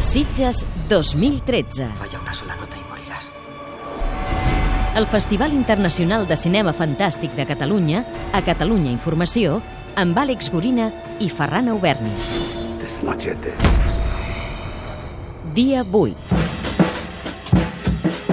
Sitges 2013. Falla una sola nota y morirás. El Festival Internacional de Cinema Fantàstic de Catalunya, a Catalunya Informació, amb Àlex Gorina i Ferran Auberni. This. Dia 8.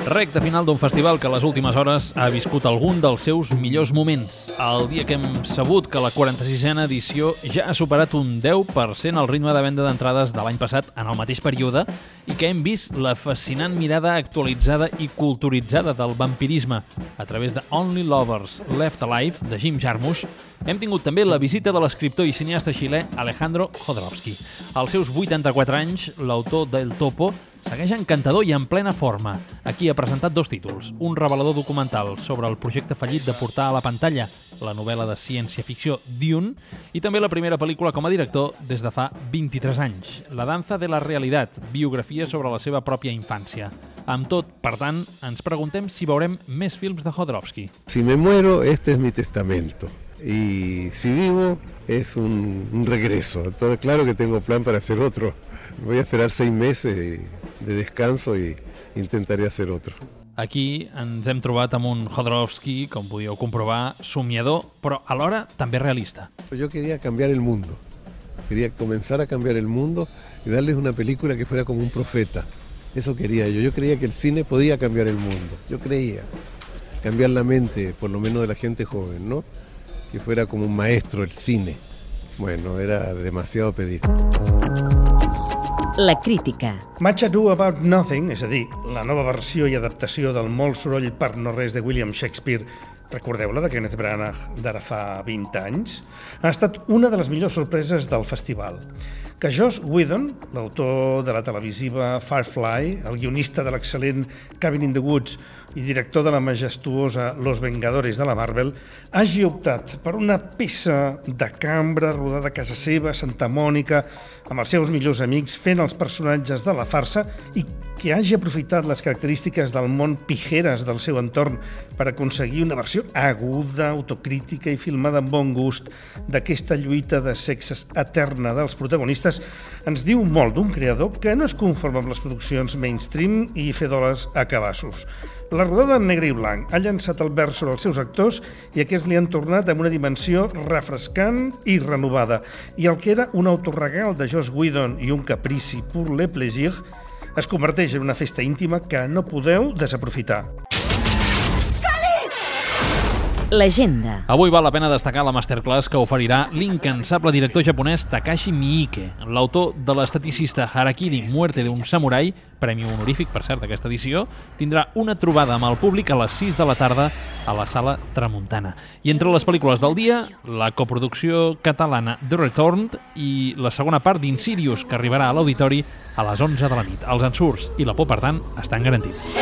Recte final d'un festival que a les últimes hores ha viscut algun dels seus millors moments. El dia que hem sabut que la 46a edició ja ha superat un 10% el ritme de venda d'entrades de l'any passat en el mateix període i que hem vist la fascinant mirada actualitzada i culturitzada del vampirisme a través de Only Lovers Left Alive de Jim Jarmusch, hem tingut també la visita de l'escriptor i cineasta xilè Alejandro Jodorowsky. Als seus 84 anys, l'autor del Topo segueix encantador i en plena forma. Aquí ha presentat dos títols. Un revelador documental sobre el projecte fallit de portar a la pantalla la novel·la de ciència-ficció Dune i també la primera pel·lícula com a director des de fa 23 anys. La danza de la realitat, biografia sobre la seva pròpia infància. Amb tot, per tant, ens preguntem si veurem més films de Jodorowsky. Si me muero, este es mi testamento. Y si vivo, es un, un regreso. Entonces, claro que tengo plan para hacer otro. Voy a esperar seis meses de descanso y intentaré hacer otro. Aquí ens hem trobat amb un Jodorowsky, com podíeu comprovar, somiador, però alhora també realista. Yo quería cambiar el mundo. Quería comenzar a cambiar el mundo y darles una película que fuera como un profeta. Eso quería yo. Yo creía que el cine podía cambiar el mundo. Yo creía. Cambiar la mente, por lo menos de la gente joven, ¿no? Que fuera como un maestro el cine. Bueno, era demasiado pedir. La crítica. Much Ado About Nothing, és a dir, la nova versió i adaptació del molt soroll per no res de William Shakespeare, recordeu-la de Kenneth Branagh d'ara fa 20 anys, ha estat una de les millors sorpreses del festival. Que Josh Whedon, l'autor de la televisiva Firefly, el guionista de l'excel·lent Cabin in the Woods i director de la majestuosa Los Vengadores de la Marvel, hagi optat per una peça de cambra rodada a casa seva, a Santa Mònica, amb els seus millors amics, fent els personatges de la farsa i que hagi aprofitat les característiques del món pijeres del seu entorn per aconseguir una versió aguda, autocrítica i filmada amb bon gust d'aquesta lluita de sexes eterna dels protagonistes, ens diu molt d'un creador que no es conforma amb les produccions mainstream i fer dòlars a cabassos. La rodada en negre i blanc ha llançat el vers sobre els seus actors i aquests li han tornat amb una dimensió refrescant i renovada. I el que era un autorregal de Joss Whedon i un caprici pour le plaisir es converteix en una festa íntima que no podeu desaprofitar. L'agenda. Avui val la pena destacar la masterclass que oferirà l'incansable director japonès Takashi Miike, l'autor de l'esteticista Harakiri, Muerte d'un samurai, premi honorífic, per cert, aquesta edició, tindrà una trobada amb el públic a les 6 de la tarda a la sala Tramuntana. I entre les pel·lícules del dia, la coproducció catalana The Returned i la segona part d'Insidious, que arribarà a l'auditori a les 11 de la nit. Els ensurts i la por, per tant, estan garantits.